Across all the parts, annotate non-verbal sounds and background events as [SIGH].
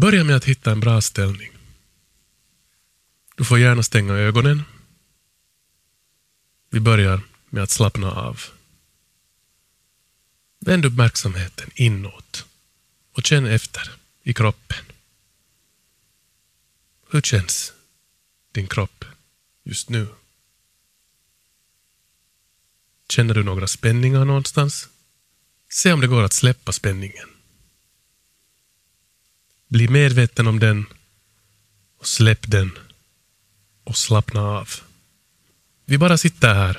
Börja med att hitta en bra ställning. Du får gärna stänga ögonen. Vi börjar med att slappna av. Vänd uppmärksamheten inåt och känn efter i kroppen. Hur känns din kropp just nu? Känner du några spänningar någonstans? Se om det går att släppa spänningen. Bli medveten om den och släpp den och slappna av. Vi bara sitter här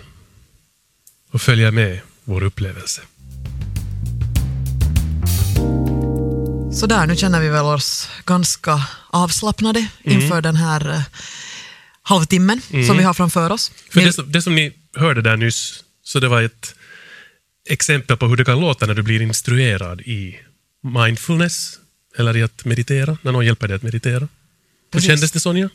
och följer med vår upplevelse. Så där, nu känner vi väl oss ganska avslappnade Mm. inför den här eh, halvtimmen som vi har framför oss. För det, som, det som ni hörde där nyss, så det var ett exempel på hur det kan låta när du blir instruerad i mindfulness, eller i att meditera, när någon hjälper dig att meditera. Hur kändes det Sonja?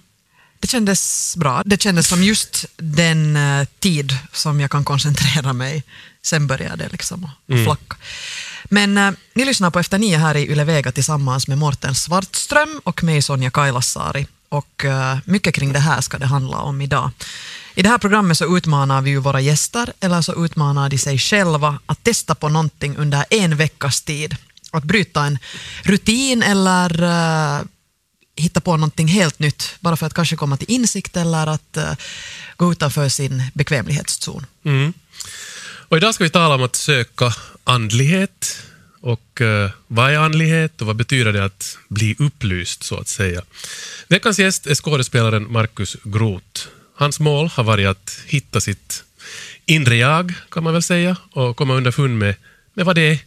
Det kändes bra. Det kändes som just den eh, tid som jag kan koncentrera mig. Sen började det liksom Mm. flacka. Men eh, ni lyssnar på Efter nio här i Yle Vega tillsammans med Morten Svartström och mig Sonja Kailasari. Och eh, mycket kring det här ska det handla om idag. I det här programmet så utmanar vi ju våra gäster, eller så utmanar de sig själva att testa på någonting under en veckas tid. Att bryta en rutin eller uh, hitta på någonting helt nytt bara för att kanske komma till insikt eller att uh, gå utanför sin bekvämlighetszon. Mm. Och idag ska vi tala om att söka andlighet. Och uh, vad är andlighet och vad betyder det att bli upplyst, så att säga? Veckans gäst är skådespelaren Markus Groth. Hans mål har varit att hitta sitt inre jag, kan man väl säga, och komma underfund med, med vad det är.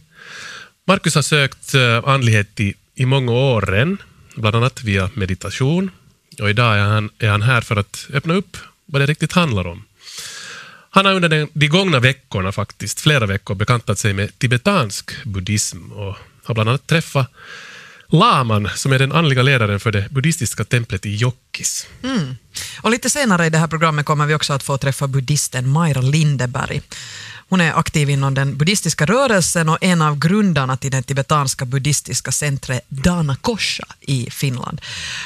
Markus har sökt eh, andlighet i, i många år bland annat via meditation. Och idag är han, är han här för att öppna upp vad det riktigt handlar om. Han har under den, de gångna veckorna, faktiskt, flera veckor, bekantat sig med tibetansk buddhism och har bland annat träffat Laman, som är den andliga ledaren för det buddhistiska templet i Jokkis. Mm. Och lite senare i det här programmet kommer vi också att få träffa buddhisten Maira Lindeberg. Hon är aktiv inom den buddhistiska rörelsen och en av grundarna till det tibetanska buddhistiska centret Dana Kosha i Finland.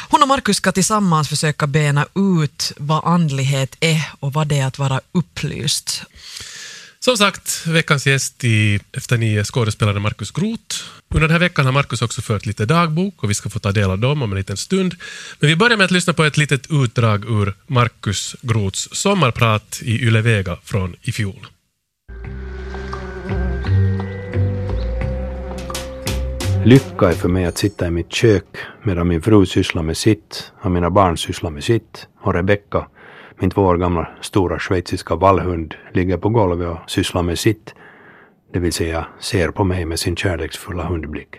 Hon och Markus ska tillsammans försöka bena ut vad andlighet är och vad det är att vara upplyst. Som sagt, veckans gäst i Efter nio är Markus Groth. Under den här veckan har Markus också fört lite dagbok och vi ska få ta del av dem om en liten stund. Men vi börjar med att lyssna på ett litet utdrag ur Markus Groths sommarprat i Yle Vega från i fjol. Lycka är för mig att sitta i mitt kök medan min fru sysslar med sitt och mina barn sysslar med sitt och Rebecka, min två år gamla stora schweiziska vallhund, ligger på golvet och sysslar med sitt, det vill säga ser på mig med sin kärleksfulla hundblick.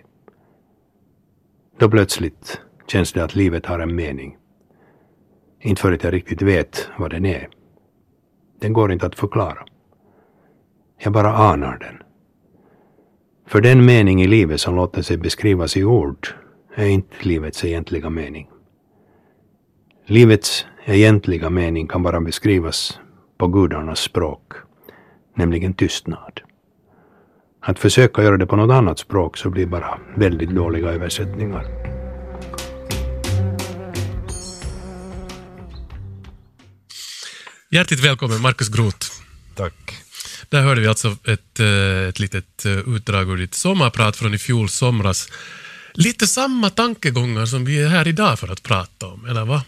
Då plötsligt känns det att livet har en mening. Inte för att jag riktigt vet vad den är. Den går inte att förklara. Jag bara anar den. För den mening i livet som låter sig beskrivas i ord är inte livets egentliga mening. Livets egentliga mening kan bara beskrivas på gudarnas språk, nämligen tystnad. Att försöka göra det på något annat språk så blir bara väldigt dåliga översättningar. Hjärtligt välkommen Markus Groth. Tack. Där hörde vi alltså ett, eh, ett litet eh, utdrag ur ditt sommarprat från i fjol somras. Lite samma tankegångar som vi är här idag för att prata om, eller vad?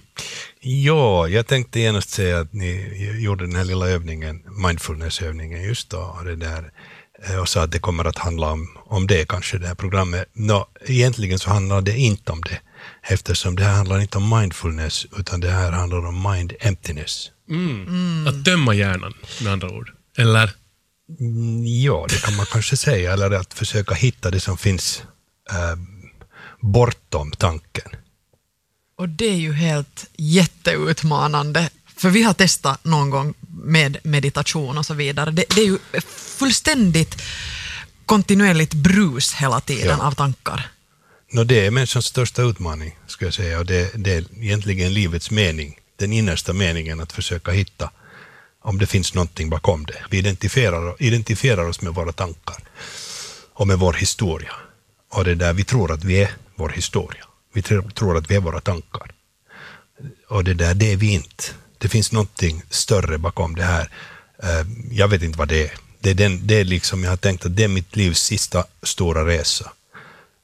Ja, jag tänkte genast säga att ni gjorde den här lilla övningen, mindfulness-övningen just då, och, det där, eh, och sa att det kommer att handla om, om det kanske, det här programmet. Nå, egentligen så handlar det inte om det, eftersom det här handlar inte om mindfulness, utan det här handlar om mind emptiness. Att tömma hjärnan, med andra ord. Eller? Mm, Ja, det kan man kanske säga, eller att försöka hitta det som finns eh, bortom tanken. Och det är ju helt jätteutmanande. För vi har testat någon gång med meditation och så vidare. Det, det är ju fullständigt kontinuerligt brus hela tiden Ja. av tankar. Nå, det är människans största utmaning, skulle jag säga, och det, det är egentligen livets mening, den innersta meningen att försöka hitta om det finns någonting bakom det. Vi identifierar, identifierar oss med våra tankar och med vår historia. Och det är där vi tror att vi är vår historia. Vi tror, att vi är våra tankar. Och det där, det är vi inte. Det finns någonting större bakom det här. Eh, jag vet inte vad det är. Det är, den, det är liksom, jag har tänkt att det är mitt livs sista stora resa.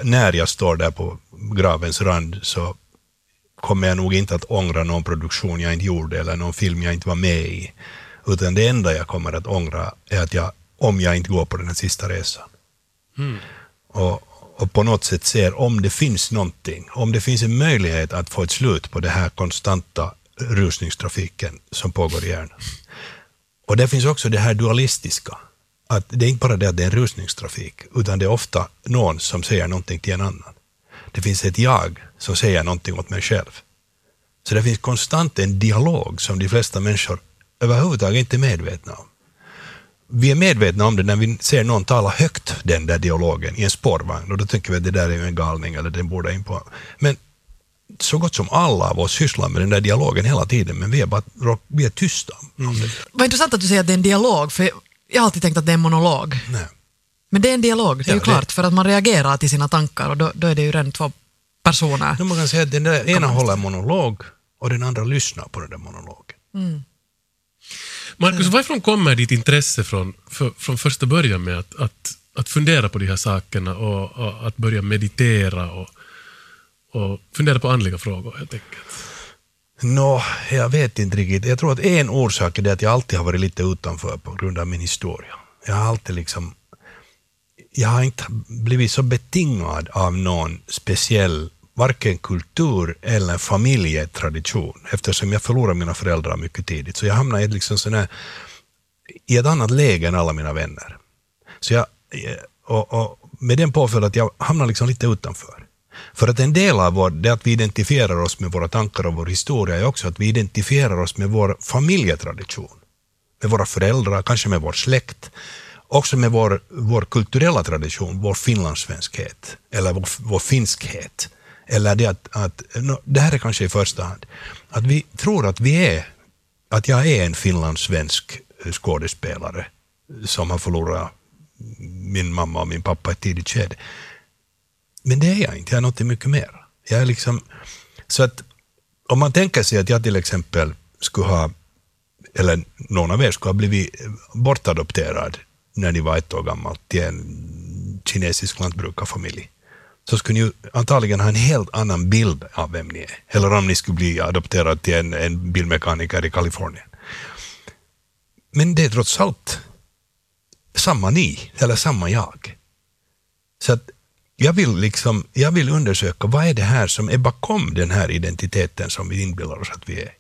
När jag står där på gravens rand så kommer jag nog inte att ångra någon produktion jag inte gjorde eller någon film jag inte var med i. Utan det enda jag kommer att ångra är att jag, om jag inte går på den här sista resan. Mm. Och, och på något sätt ser om det finns någonting, om det finns en möjlighet att få ett slut på den här konstanta rusningstrafiken som pågår i hjärnan. Och det finns också det här dualistiska, att det är inte bara det att det är en rusningstrafik, utan det är ofta någon som säger någonting till en annan. Det finns ett jag som säger någonting åt mig själv. Så det finns konstant en dialog som de flesta människor överhuvudtaget inte medvetna om. Vi är medvetna om det när vi ser någon tala högt den där dialogen i en spårvagn och då tänker vi att det där är ju en galning eller den borde in på. Men så gott som alla av oss sysslar med den där dialogen hela tiden, men vi är, bara, vi är tysta om det. Vad intressant att du säger att det är en dialog, för jag har alltid tänkt att det är en monolog. Nej. Men det är en dialog, det är Ja, ju det- klart, för att man reagerar till sina tankar och då, då är det ju redan två personer. Nu man kan säga att den ena håller en monolog och den andra lyssnar på den där monologen. Markus, varifrån kommer ditt intresse från, för, från första början med att, att, att fundera på de här sakerna och, och att börja meditera och, och fundera på andliga frågor helt enkelt? Nå, jag vet inte riktigt. Jag tror att en orsak är det att jag alltid har varit lite utanför på grund av min historia. Jag har alltid liksom... Jag har inte blivit så betingad av någon speciell, varken kultur eller familjetradition, eftersom jag förlorade mina föräldrar mycket tidigt. Så jag hamnade i, ett liksom sån här, i ett annat läge än alla mina vänner. Så jag, eh, och, och med den påföljd att jag hamnade liksom lite utanför. För att en del av vår, det att vi identifierar oss med våra tankar och vår historia är också att vi identifierar oss med vår familjetradition. Med våra föräldrar, kanske med vår släkt. Också med vår, vår kulturella tradition, vår finlandssvenskhet eller vår, vår finskhet. Eller det att, att no, det här är kanske i första hand, att vi tror att vi är, att jag är en finlandssvensk eh, skådespelare som har förlorat min mamma och min pappa i ett tidigt skede. Men det är jag inte, jag är något mycket mer. Jag är liksom, så att om man tänker sig att jag till exempel skulle ha, eller någon av er skulle ha blivit bortadopterad när ni var ett år gammalt, till en kinesisk lantbrukarfamilj, så skulle ni ju antagligen ha en helt annan bild av vem ni är. Eller om ni skulle bli adopterad till en, en bilmekaniker i Kalifornien. Men det är trots allt samma ni, eller samma jag. Så att jag vill, liksom, jag vill undersöka vad är det här som är bakom den här identiteten som vi inbillar oss att vi är.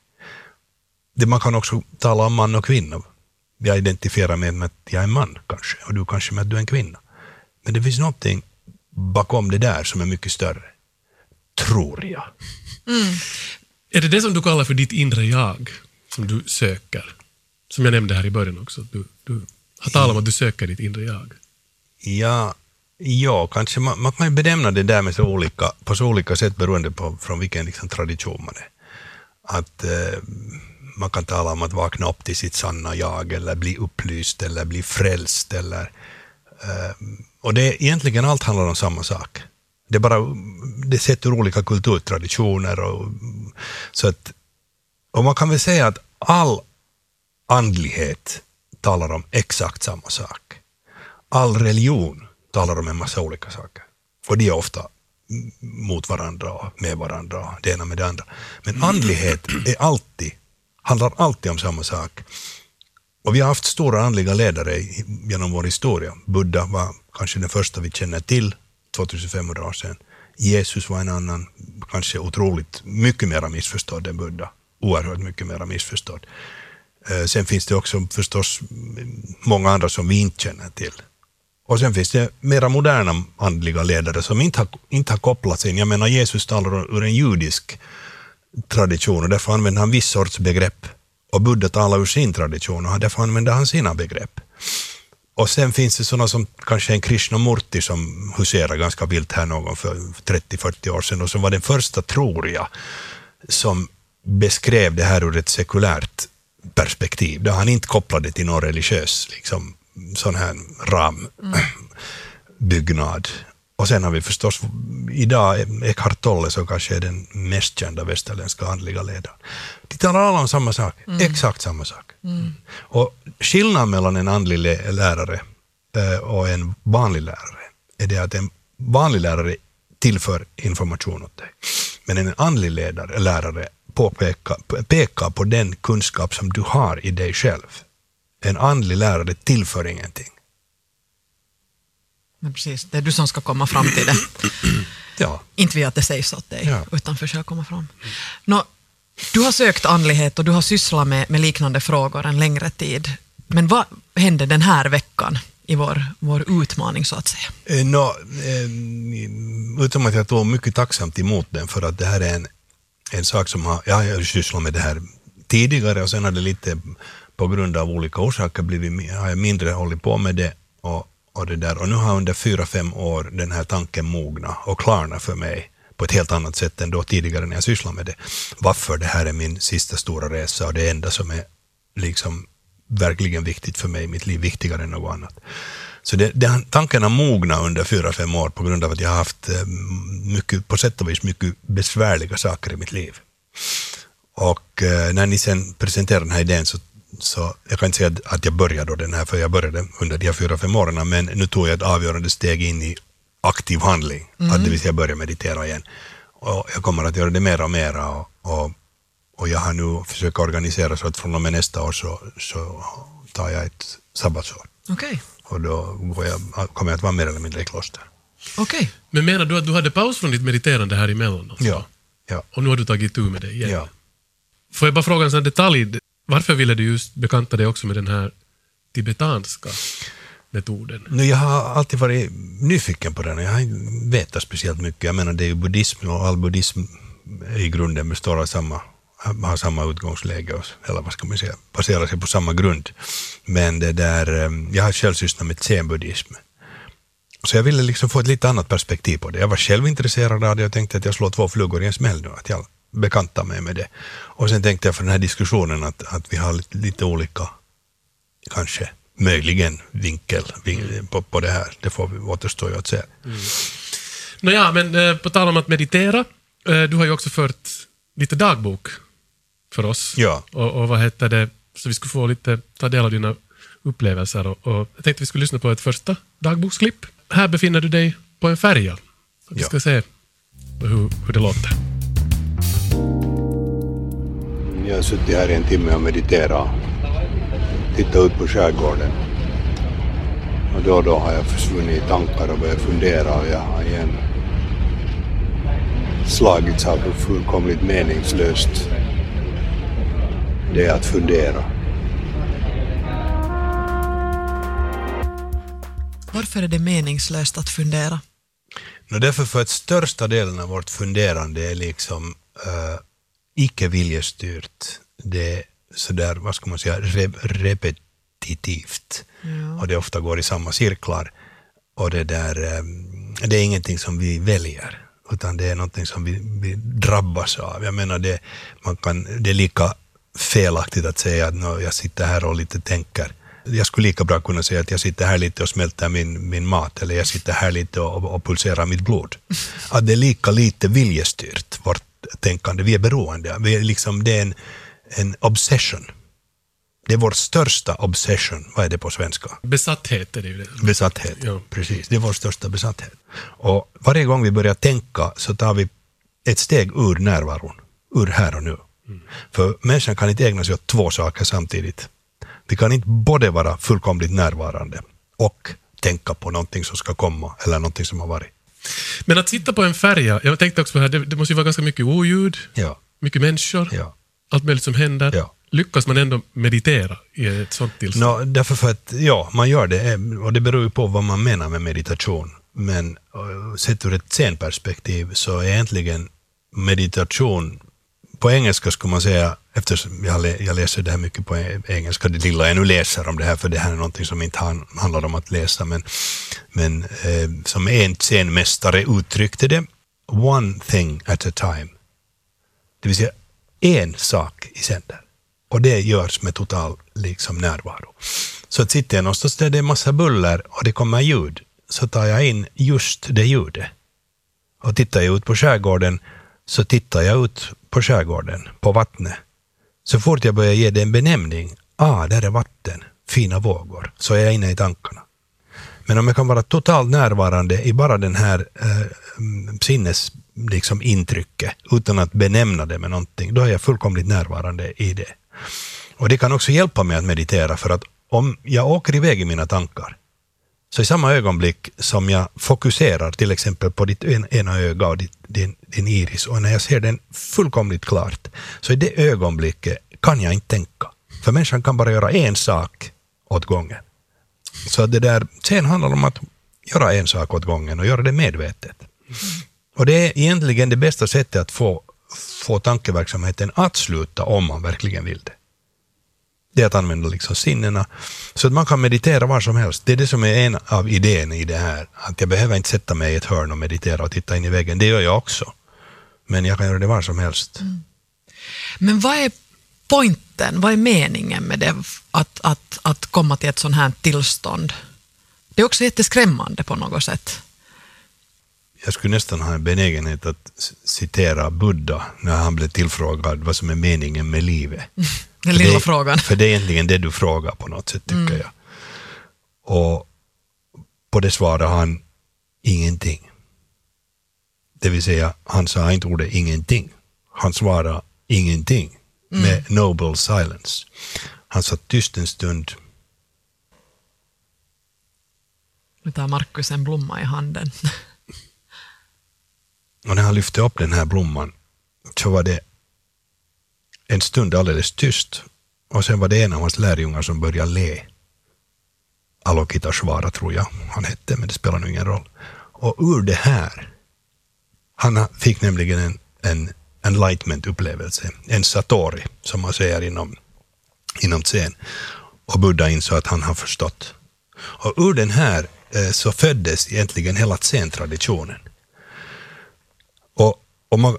Det man kan också tala om man och kvinna. Jag identifierar mig med att jag är man kanske, och du kanske med att du är en kvinna. Men det finns någonting bakom det där som är mycket större. Tror jag. Är det det som du kallar för ditt inre jag, som du söker? Som jag nämnde här i början också. Du, du har talat om att du söker ditt inre jag. Ja, ja kanske man, man kan ju benämna det där med så olika, på så olika sätt beroende på från vilken liksom, tradition man är. Att eh, man kan tala om att vakna upp till sitt sanna jag eller bli upplyst eller bli frälst eller eh, Eh, och det är egentligen allt handlar om samma sak. Det är bara det sätter olika kulturtraditioner och så att och man kan väl säga att all andlighet talar om exakt samma sak. All religion talar om en massa olika saker. Och de är ofta mot varandra och med varandra det ena med det andra. Men andlighet är alltid, handlar alltid om samma sak. Och vi har haft stora andliga ledare genom vår historia. Buddha var kanske den första vi känner till, 2500 år sedan. Jesus var en annan, kanske otroligt mycket mer missförstådd än Buddha. Oerhört mycket mer missförstådd. Eh, sen finns det också förstås många andra som vi inte känner till. Och sen finns det mera moderna andliga ledare som inte har, inte har kopplats in. Jag menar Jesus talar ur en judisk tradition och därför använder han viss sorts begrepp. Och Buddha talar ur sin tradition och därför använder han sina begrepp. Och sen finns det sådana som kanske en Krishnamurti som huserar ganska vilt här någon för 30-40 år sedan och som var den första, tror jag, som beskrev det här ur ett sekulärt perspektiv, där han inte kopplade till någon religiös liksom, sån här rambyggnad. [CLEARS THROAT] Och sen har vi förstås idag Eckhart Tolle som kanske är den mest kända västerländska andliga ledaren. De talar alla om samma sak, exakt samma sak. Och skillnaden mellan en andlig lä- lärare eh, och en vanlig lärare är det att en vanlig lärare tillför information åt dig. Men en andlig ledare, lärare påpekar, pekar på den kunskap som du har i dig själv. En andlig lärare tillför ingenting. Men precis, det är du som ska komma fram till det. Ja. Inte vi att det sägs åt dig, Ja. utan försök komma fram. Nå, du har sökt andlighet och du har sysslat med, med liknande frågor en längre tid. Men vad hände den här veckan i vår, vår utmaning, så att säga? Eh, Nå, eh, utom att jag tog mycket tacksamt emot den för att det här är en, en sak som har, jag har sysslat med det här tidigare och sen har det lite på grund av olika orsaker blivit, har jag mindre hållit på med det och, och det där. Och nu har under fyra, fem år den här tanken mogna och klarna för mig på ett helt annat sätt än då tidigare när jag sysslade med det. Varför det här är min sista stora resa och det enda som är liksom verkligen viktigt för mig i mitt liv, viktigare än något annat. Så det, det, tanken har mognat under fyra, fem år på grund av att jag har haft eh, mycket, på sätt och vis mycket besvärliga saker i mitt liv. Och eh, när ni sen presenterade den här idén så, så jag kan inte säga att, jag började då den här, för jag började under de här fyra, fem åren, men nu tog jag ett avgörande steg in i aktiv handling, att det vill säga börja meditera igen. Och jag kommer att göra det mera och mera och, och, och jag har nu försökt organisera så att från och med nästa år så, så tar jag ett sabbatsår. Okej. Och då går jag, kommer jag att vara mer eller mindre i kloster. Okej. Men menar du att du hade paus från ditt mediterande här emellan? Alltså? Ja. ja. Och nu har du tagit tur med det igen? ja. Får jag bara fråga en sån detalj? Varför ville du just bekanta dig också med den här tibetanska metoden? Nu, jag har alltid varit nyfiken på den. Jag har inte vetat speciellt mycket. Jag menar, det är ju buddhism och all buddhism i grunden består av samma, har samma utgångsläge, och, eller vad ska man säga, baserar sig på samma grund. Men det där, ehm, jag har själv sysslat med zen-buddhism. Så jag ville liksom få ett lite annat perspektiv på det. Jag var själv intresserad av det och tänkte att jag slår två flugor i en smäll nu, att jag bekantar mig med det. Och sen tänkte jag för den här diskussionen att, att vi har lite, lite olika, kanske, möjligen vinkel vin- på, på det här. Det får vi återstå ju att se. Nåja, men eh, på tal om att meditera. Eh, du har ju också fört lite dagbok för oss. Ja. Och, och vad heter det? Så vi skulle få lite, ta del av dina upplevelser. Och, och jag tänkte vi skulle lyssna på ett första dagboksklipp. Här befinner du dig på en färja. Vi Ja. ska se hur, hur det låter. Jag har suttit här i en timme och mediterat. Tittat ut på skärgården. Och då och då har jag försvunnit i tankar och börjat fundera och jag har igen slagits av hur fullkomligt meningslöst det är att fundera. Varför är det meningslöst att fundera? No, därför för att största delen av vårt funderande är liksom uh, icke viljestyrt. Det är sådär, vad ska man säga, re repetitivt. Och det ofta går i samma cirklar. Och det där, eh, det är ingenting som vi väljer, utan det är någonting som vi, vi drabbas av. Jag menar, det, man kan, det är lika felaktigt att säga att "Nå, jag sitter här och lite tänker. Jag skulle lika bra kunna säga att jag sitter här lite och smälter min, min mat, eller jag sitter här lite och, och pulserar mitt blod. [LAUGHS] Att det är lika lite viljestyrt, vårt tänkande. Vi är beroende. Vi är liksom, det är en, en obsession. Det är vår största obsession. Vad är det på svenska? Besatthet är det ju. Det. Besatthet. Ja. Precis, det är vår största besatthet. Och varje gång vi börjar tänka så tar vi ett steg ur närvaron, ur här och nu. För människan kan inte ägna sig åt två saker samtidigt. Vi kan inte både vara fullkomligt närvarande och tänka på någonting som ska komma eller någonting som har varit. Men att sitta på en färja, jag tänkte också på det här, det, det måste ju vara ganska mycket oljud, Ja, mycket människor, ja. allt möjligt som händer. Ja. Lyckas man ändå meditera i ett sånt tillstånd? Nå, därför för att, ja, man gör det, eh, och det beror ju på vad man menar med meditation. Men eh, sett ur ett scenperspektiv så är egentligen meditation, på engelska skulle man säga, eftersom jag, lä- jag läser det här mycket på engelska, det lilla jag nu läser om det här, för det här är någonting som inte han, handlar om att läsa, men, men eh, som en scenmästare uttryckte det, one thing at a time. Det vill säga en sak i sänder. Och det görs med total liksom, närvaro. Så att sitter jag någonstans där det är massa buller och det kommer ljud, så tar jag in just det ljudet. Och tittar jag ut på skärgården så tittar jag ut på skärgården, på vattnet. Så fort jag börjar ge det en benämning, ah, där är vatten, fina vågor, så är jag inne i tankarna. Men om jag kan vara totalt närvarande i bara den här eh, mm, sinnes liksom, intrycket, utan att benämna det med någonting, då är jag fullkomligt närvarande i det. Och det kan också hjälpa mig att meditera, för att om jag åker iväg i mina tankar, så i samma ögonblick som jag fokuserar till exempel på ditt ena öga och ditt, din, din iris och när jag ser den fullkomligt klart, så i det ögonblicket kan jag inte tänka. För människan kan bara göra en sak åt gången. Så det där, sen handlar det om att göra en sak åt gången och göra det medvetet. Och det är egentligen det bästa sättet att få, få tankeverksamheten att sluta om man verkligen vill det det är att använda liksom sinnena. Så att man kan meditera var som helst. Det är det som är en av idéerna i det här. Att jag behöver inte sätta mig i ett hörn och meditera och titta in i väggen. Det gör jag också. Men jag kan göra det var som helst. Mm. Men vad är poängen, vad är meningen med det, att, att, att komma till ett sånt här tillstånd? Det är också jätteskrämmande på något sätt. Jag skulle nästan ha en benägenhet att citera Buddha när han blev tillfrågad vad som är meningen med livet. [LAUGHS] Den lilla det, frågan. För det är egentligen det du frågar på något sätt, tycker mm. jag. Och på det svarade han ingenting. Det vill säga, han sa inte ordet ingenting. Han svarade ingenting mm. med noble silence. Han satt tyst en stund. Nu tar Markus en blomma i handen. Och när han lyfte upp den här blomman så var det en stund alldeles tyst och sen var det en av hans lärjungar som började le. Alokitashvara tror jag han hette, men det spelar nu ingen roll. Och ur det här, han fick nämligen en, en enlightenment-upplevelse, en satori, som man säger inom, inom zen. Och Buddha insåg att han har förstått. Och ur den här eh, så föddes egentligen hela zen-traditionen. Och, och man,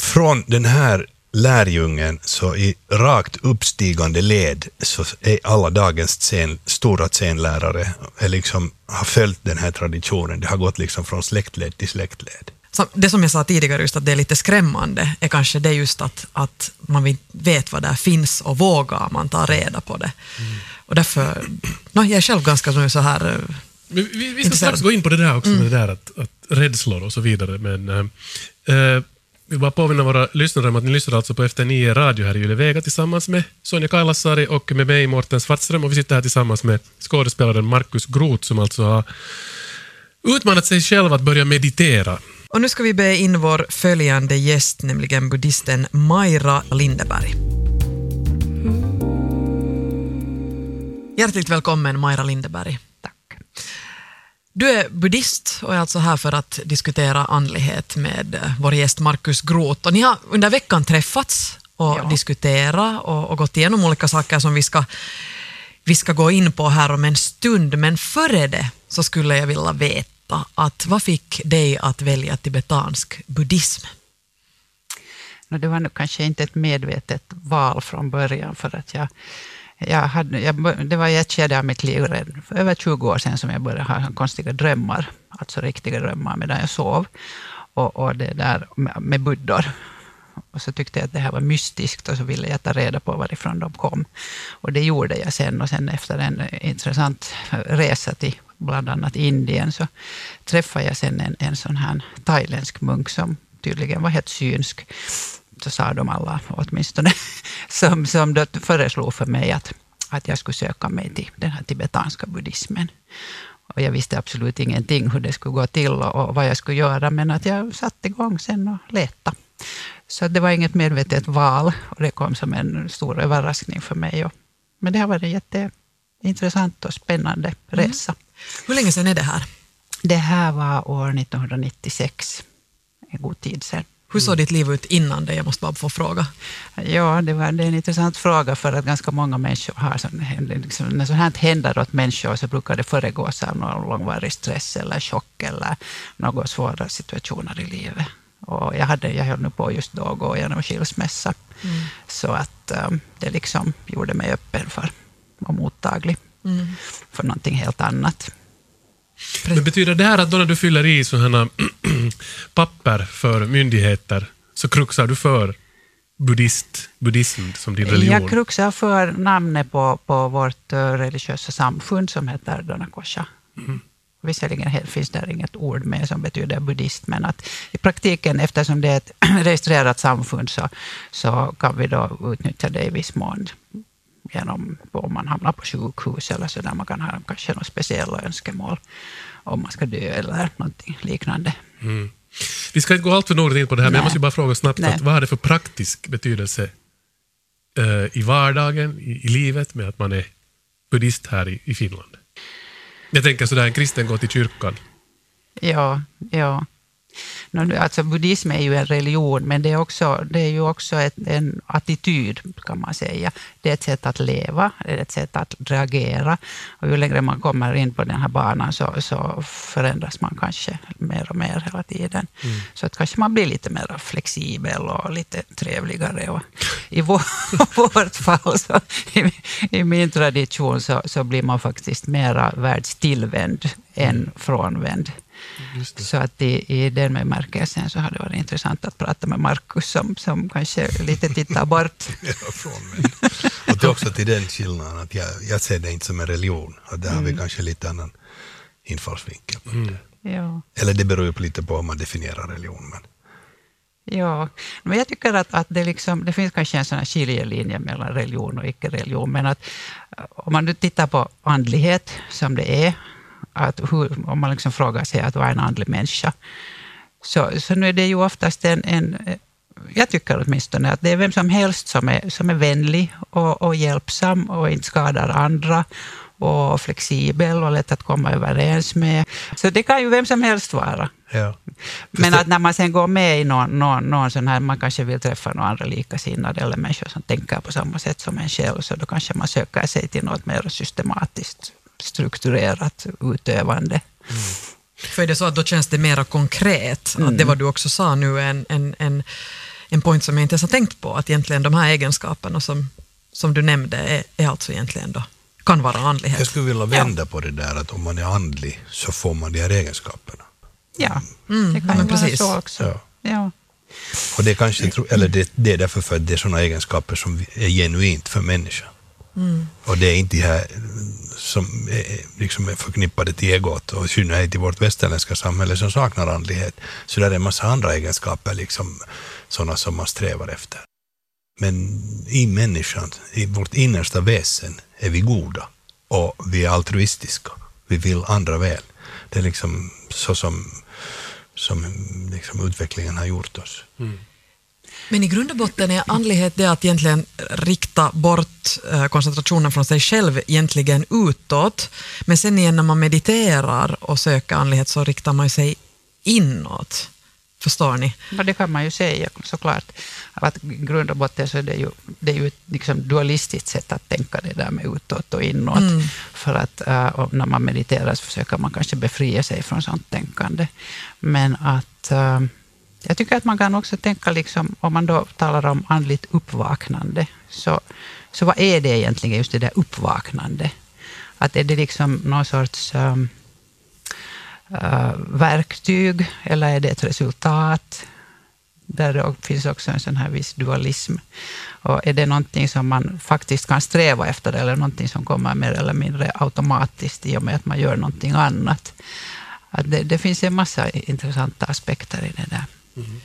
från den här lärjungen så i rakt uppstigande led så är alla dagens scen, stora scenlärare liksom, har följt den här traditionen. Det har gått liksom från släktled till släktled. Det som jag sa tidigare, just att det är lite skrämmande, är kanske det just att, att man vet vad där finns och vågar man ta reda på det. Mm. Och därför, no, jag är själv ganska så här eh, vi, vi, vi ska strax gå in på det där också, mm. med det där att, att rädslor och så vidare, men äh, vill bara påminna våra lyssnare om att ni lyssnar alltså på Efter nio radio här i Yle Vega tillsammans med Sonja Kailasari och med mig, Mårten Svartström. Och vi sitter här tillsammans med skådespelaren Markus Groth som alltså har utmanat sig själv att börja meditera. Och nu ska vi be in vår följande gäst, nämligen buddhisten Maira Lindeberg. Hjärtligt välkommen Maira Lindeberg. Tack. Du är buddhist och är alltså här för att diskutera andlighet med eh, vår gäst Markus Groth. Och ni har under veckan träffats och ja. diskuterat och, och, gått igenom olika saker som vi ska, vi ska gå in på här om en stund. Men före det så skulle jag vilja veta att vad fick dig att välja tibetansk buddhism? Det var nog kanske inte ett medvetet val från början för att jag jag hade, jag, det var i ett skede av mitt liv, för över 20 år sedan, som jag började ha konstiga drömmar, alltså riktiga drömmar medan jag sov. Och, och det där med buddor. Och så tyckte jag att det här var mystiskt och så ville jag ta reda på varifrån de kom. Och det gjorde jag sen och sen efter en intressant resa till bland annat Indien så träffade jag sen en, en sån här thailändsk munk som tydligen var helt synsk så sa de alla, åtminstone, [LAUGHS] som, som då föreslog för mig att, att jag skulle söka mig till den här tibetanska buddhismen. Och jag visste absolut ingenting hur det skulle gå till och, och vad jag skulle göra, men att jag satte igång sen och letade. Så det var inget medvetet val och det kom som en stor överraskning för mig. Och, men det har varit en jätteintressant och spännande mm. resa. Mm. Hur länge sedan är det här? Det här var år 1996, en god tid sedan. Hur såg ditt liv ut innan det? Jag måste bara få fråga. Ja, det, var, det är en intressant fråga för att ganska många människor har, sån, liksom, när sånt här händer åt människor så brukar det föregås av någon långvarig stress eller chock eller några svåra situationer i livet. Och jag, hade, jag höll nu på just då att gå igenom skilsmässa. Mm. Så att um, det liksom gjorde mig öppen för och mottaglig mm. för någonting helt annat. Men betyder det här att då när du fyller i sådana [CLEARS THROAT] papper för myndigheter så kruxar du för buddhist, buddhism som din religion? Jag kruxar för namnet på, på vårt eh, religiösa samfund som heter Donakosha. Mm. Visserligen finns där inget ord med som betyder buddhist, men att i praktiken, eftersom det är ett [CLEARS THROAT] registrerat samfund, så, så kan vi då utnyttja det i viss mån genom om man hamnar på sjukhus eller så där man kan ha kanske några speciella önskemål om man ska dö eller någonting liknande. Mm. Vi ska inte gå allt för något in på det här, Nej. men jag måste bara fråga snabbt, att, vad har det för praktisk betydelse uh, i vardagen, i, i, livet, med att man är buddhist här i, i Finland? Jag tänker sådär, en kristen går till kyrkan. Ja, ja. Alltså buddhism är ju en religion, men det är, också, det är ju också ett, en attityd, kan man säga. Det är ett sätt att leva, det är ett sätt att reagera. Och ju längre man kommer in på den här banan så, så förändras man kanske mer och mer hela tiden. Mm. Så att kanske man blir lite mer flexibel och lite trevligare. Och I vår, [LAUGHS] vårt fall, så, i, i, min tradition, så, så blir man faktiskt mera världstillvänd än frånvänd. Så att i, i den bemärkelsen så har det varit intressant att prata med Markus som, som kanske lite tittar bort. [LAUGHS] ja, från mig. Och det är också till den skillnaden att jag, jag ser det inte som en religion. Och där mm. har vi mm. kanske lite annan infallsvinkel. På mm. Ja. Eller det beror ju lite på hur man definierar religion. Men... Ja, men jag tycker att, att det, liksom, det finns kanske en sån här skiljelinje mellan religion och icke-religion, men att om man nu tittar på andlighet som det är, att hur, om man liksom frågar sig att vad är en andlig människa, så, så nu är det ju oftast en, en jag tycker åtminstone att det är vem som helst som är, som är vänlig och, och hjälpsam och inte skadar andra och flexibel och lätt att komma överens med. Så det kan ju vem som helst vara. Ja. Men att när man sen går med i någon, någon, någon sån här, man kanske vill träffa några andra likasinnade eller människor som tänker på samma sätt som en själv, så då kanske man söker sig till något mer systematiskt strukturerat utövande. Mm. För är det så att då känns det mera konkret, mm. att det vad du också sa nu är en, en, en, en point som jag inte ens har tänkt på, att egentligen de här egenskaperna som, som du nämnde är, är alltså egentligen då, kan vara andlighet. Jag skulle vilja vända ja. på det där att om man är andlig så får man de här egenskaperna. Ja, mm. det kan ju vara så också. Ja. ja. Och det, kanske, eller det, det är därför för att det är sådana egenskaper som är genuint för människan. Mm. Och det är inte de här som är, liksom är förknippade till egot och i synnerhet i vårt västerländska samhälle som saknar andlighet. Så där är en massa andra egenskaper, liksom, sådana som man strävar efter. Men i människan, i vårt innersta väsen, är vi goda och vi är altruistiska. Vi vill andra väl. Det är liksom så som, som liksom utvecklingen har gjort oss. Mm. Men i grund och botten är andlighet det att egentligen rikta bort eh, koncentrationen från sig själv egentligen utåt. Men sen igen när man mediterar och söker andlighet så riktar man sig inåt. Förstår ni? Ja, det kan man ju säga såklart. Att i grund och botten så är det ju, det är ju ett liksom dualistiskt sätt att tänka det där med utåt och inåt. Mm. För att uh, när man mediterar så försöker man kanske befria sig från sånt tänkande. Men att uh, jag tycker att man kan också tänka, liksom, om man då talar om andligt uppvaknande, så, så vad är det egentligen, just det där uppvaknande? Att är det liksom någon sorts um, uh, verktyg, eller är det ett resultat? Där det finns också en sån här viss dualism. Och är det någonting som man faktiskt kan sträva efter, eller någonting som kommer mer eller mindre automatiskt i och med att man gör någonting annat? Att det, det finns en massa intressanta aspekter i det där. Mm.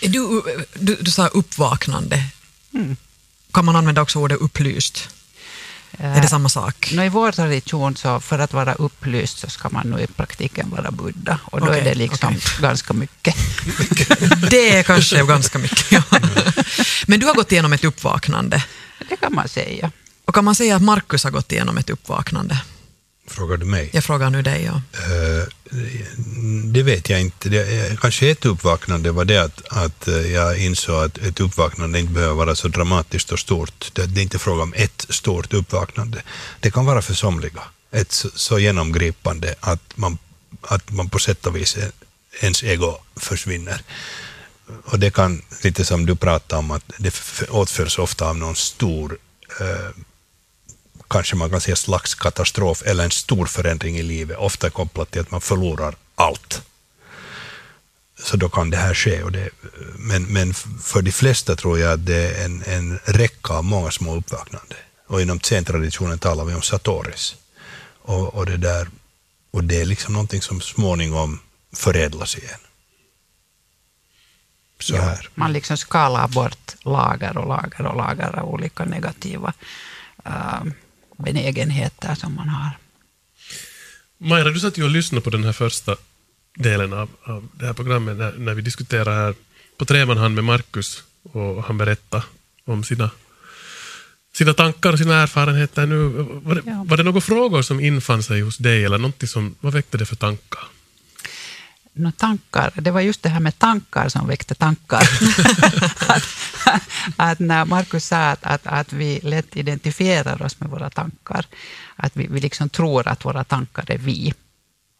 Du, du, du sa uppvaknande. Mm. Kan man använda också ordet upplyst? Är det samma sak? No, I vår tradition, så för att vara upplyst, så ska man nog i praktiken vara Buddha. Och då okay, är det liksom okay. ganska mycket. [LAUGHS] det är kanske ganska mycket, ja. Men du har gått igenom ett uppvaknande. Det kan man säga. Och kan man säga att Markus har gått igenom ett uppvaknande? Frågar du mig? Jag frågar nu dig, ja. Uh, det vet jag inte. Det, kanske ett uppvaknande var det att, att jag insåg att ett uppvaknande inte behöver vara så dramatiskt och stort. Det, det är inte fråga om ett stort uppvaknande. Det kan vara för somliga ett så, så genomgripande att man, att man på sätt och vis ens ego försvinner. Och det kan, lite som du pratade om, att det åtföljs ofta av någon stor eh, kanske man kan säga slags katastrof eller en stor förändring i livet, ofta kopplat till att man förlorar allt. Så då kan det här ske. Och det, men, men för de flesta tror jag att det är en, en räcka av många små uppvaknande. Och inom zen-traditionen talar vi om satoris. Och, och, det där, och det är liksom någonting som småningom förädlas igen. Så Ja, här. man liksom skalar bort lager och lager och lager av olika negativa äh, benägenheter som man har. Majra, du satt ju och lyssnade på den här första delen av, av det här programmet när, när vi diskuterade här på treman med Markus och han berättade om sina, sina tankar och sina erfarenheter. Nu, var, det, Ja. var det några frågor som infann sig hos dig eller någonting som, vad väckte det för tankar? Nå, tankar, det var just det här med tankar som väckte tankar. [LAUGHS] att, att när Markus sa att, att, att vi lätt identifierar oss med våra tankar, att vi, vi liksom tror att våra tankar är vi,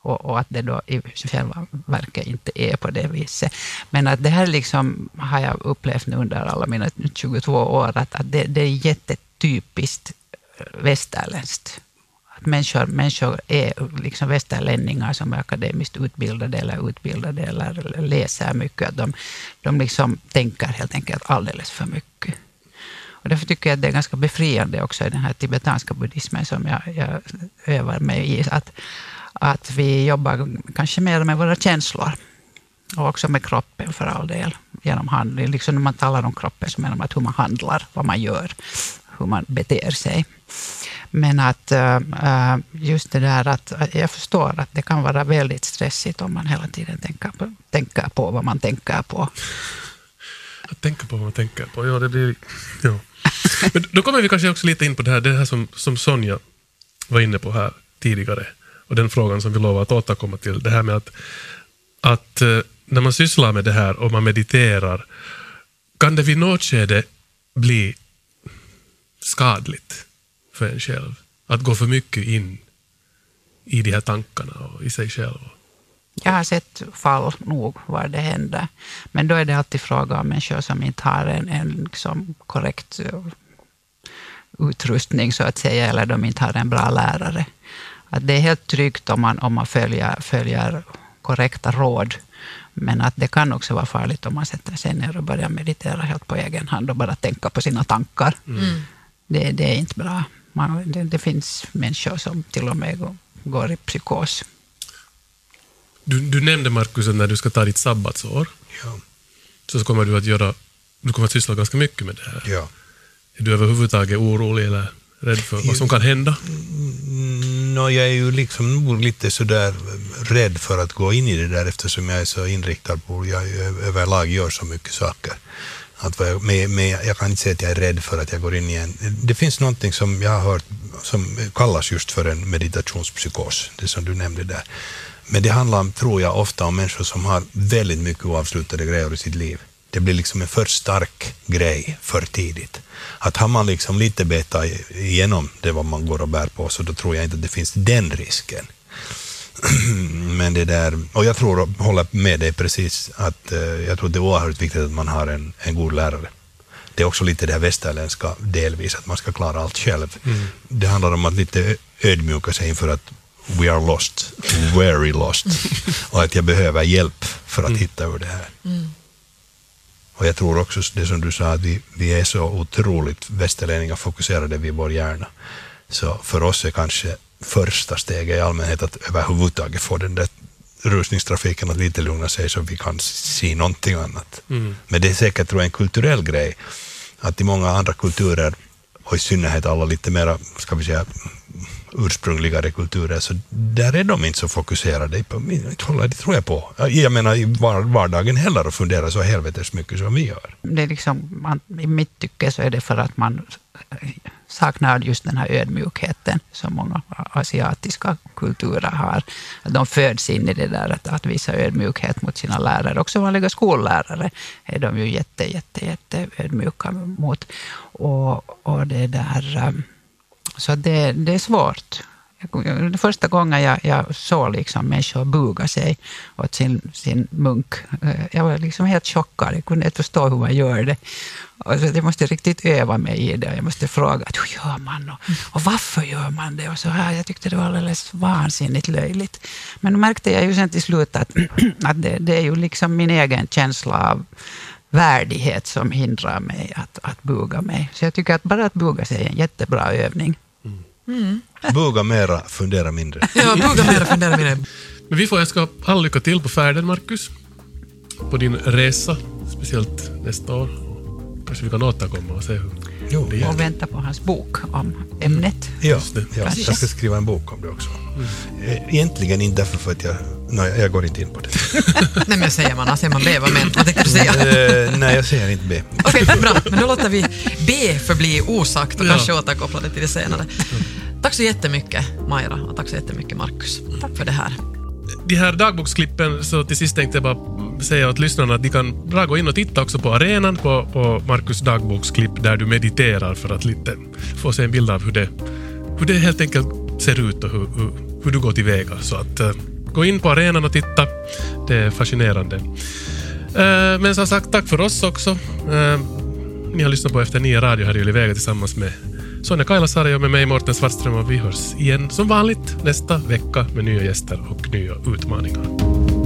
och, och att det då i själva verket inte är på det viset. Men att det här liksom har jag upplevt nu under alla mina 22 år, att, att det, det är jättetypiskt västerländskt. Människor, människor är liksom västerlänningar som är akademiskt utbildade eller utbildade eller läser mycket. Att de, de liksom tänker helt enkelt alldeles för mycket. Och därför tycker jag att det är ganska befriande också i den här tibetanska buddhismen som jag, jag övar mig i. Att, att vi jobbar kanske mer med våra känslor. Och också med kroppen för all del. Genom handling. Liksom när man talar om kroppen så menar man att hur man handlar, vad man gör, hur man beter sig. Men att äh, just det där att eh, jag förstår att det kan vara väldigt stressigt om man hela tiden tänker på, tänker på vad man tänker på. Att tänka på vad man tänker på. Ja, det blir... Ja. Men då kommer vi kanske också lite in på det här, det här som, som Sonja var inne på här tidigare. Och den frågan som vi lovar att återkomma till. Det här med att, att när man sysslar med det här och man mediterar, kan det vid något skede bli skadligt för en själv? Att gå för mycket in i de här tankarna och i sig själv. Jag har sett fall nog var det händer. Men då är det alltid fråga om människor som inte har en, en liksom korrekt eh, utrustning, så att säga, eller de inte har en bra lärare. Att det är helt tryggt om man, om man följer, följer korrekta råd. Men att det kan också vara farligt om man sätter sig ner och börjar meditera helt på egen hand och bara tänka på sina tankar. Det, det är inte bra. Man, det, det finns människor som till och med går, går i psykos. Du, du nämnde Markus att när du ska ta ditt sabbatsår Ja. så kommer du att göra, du kommer att syssla ganska mycket med det här. ja. Är du överhuvudtaget orolig eller rädd för vad som kan hända? Nå, jag är ju liksom nog lite sådär rädd för att gå in i det där eftersom jag är så inriktad på, jag överlag gör så mycket saker. Att vad jag, men, jag kan inte säga att jag är rädd för att jag går in i en... Det finns någonting som jag har hört som kallas just för en meditationspsykos, det som du nämnde där. Men det handlar, tror jag, ofta om människor som har väldigt mycket oavslutade grejer i sitt liv. Det blir liksom en för stark grej för tidigt. Att har man liksom lite beta igenom det vad man går och bär på, så då tror jag inte att det finns den risken. [CLEARS THROAT] Men det där, och jag tror, håller med dig precis, att eh, jag tror det är oerhört viktigt att man har en, en god lärare. Det är också lite det här västerländska delvis, att man ska klara allt själv. Det handlar om att lite ödmjuka sig inför att we are lost, very lost. [LAUGHS] och att jag behöver hjälp för att hitta ur det här. Och jag tror också det som du sa, att vi, vi är så otroligt västerlänningar fokuserade vid vår hjärna. Så för oss är kanske första steget i allmänhet att överhuvudtaget få den där rusningstrafiken att lite lugna sig så vi kan se någonting annat. Men det är säkert tror jag, en kulturell grej. Att i många andra kulturer, och i synnerhet alla lite mera, ska vi säga, ursprungligare kulturer, så där är de inte så fokuserade. på- Inte håller det tror jag på. Jag menar i var- vardagen heller och funderar så helvetes mycket som vi gör. det är liksom, man, I mitt tycke så är det för att man saknar just den här ödmjukheten som många asiatiska kulturer har. De föds in i det där att, att visa ödmjukhet mot sina lärare. Också vanliga skollärare är de ju jätte, jätte, jätte ödmjuka mot. Och, och det där, eh, så det, det är svårt. Första gången jag, jag såg liksom människor buga sig åt sin, sin munk, eh, jag var liksom helt chockad. Jag kunde inte förstå hur man gör det. Alltså, jag måste riktigt öva mig i det. Jag måste fråga hur gör man och, och varför gör man det? Och så här. Jag tyckte det var alldeles vansinnigt löjligt. Men då märkte jag ju sen till slut att, [CLEARS THROAT] att det, det är ju liksom min egen känsla av värdighet som hindrar mig att, att buga mig. Så jag tycker att bara att buga sig är en jättebra övning. Buga mera, fundera mindre. [LAUGHS] Ja, buga mer och fundera mer. Men vi får önska all lycka till på färden, Marcus. På din resa, speciellt nästa år. Kanske vi kan återkomma och se hur Jo, det Och vänta på hans bok om ämnet. Ja, ja, jag ska skriva en bok om det också. Eh, Egentligen inte därför för att jag... Nej, jag går inte in på det. [LAUGHS] Nej men säger man A, säger man B, vad, men, vad tänkte du säga? Eh, nej, jag säger inte B. Okej, bra. Men då låter vi B förbli osagt och Ja. kanske återkoppla det till det senare. Tack så jättemycket Maira och tack så jättemycket Markus. Tack för det här. De här dagboksklippen, så till sist tänkte jag bara säga åt lyssnarna att de kan bra gå in och titta också på arenan på, på Marcus dagboksklipp där du mediterar för att lite få se en bild av hur det, hur det helt enkelt ser ut och hur, hur, hur du går tillväga. Så att eh, gå in på arenan och titta. Det är fascinerande. Eh, men som sagt, tack för oss också. Eh, ni har lyssnat på Efter nio radio här i Yle Vega tillsammans med Sonja Kailasari och med mig Morten Svartström och vi hörs igen som vanligt nästa vecka med nya gäster och nya utmaningar.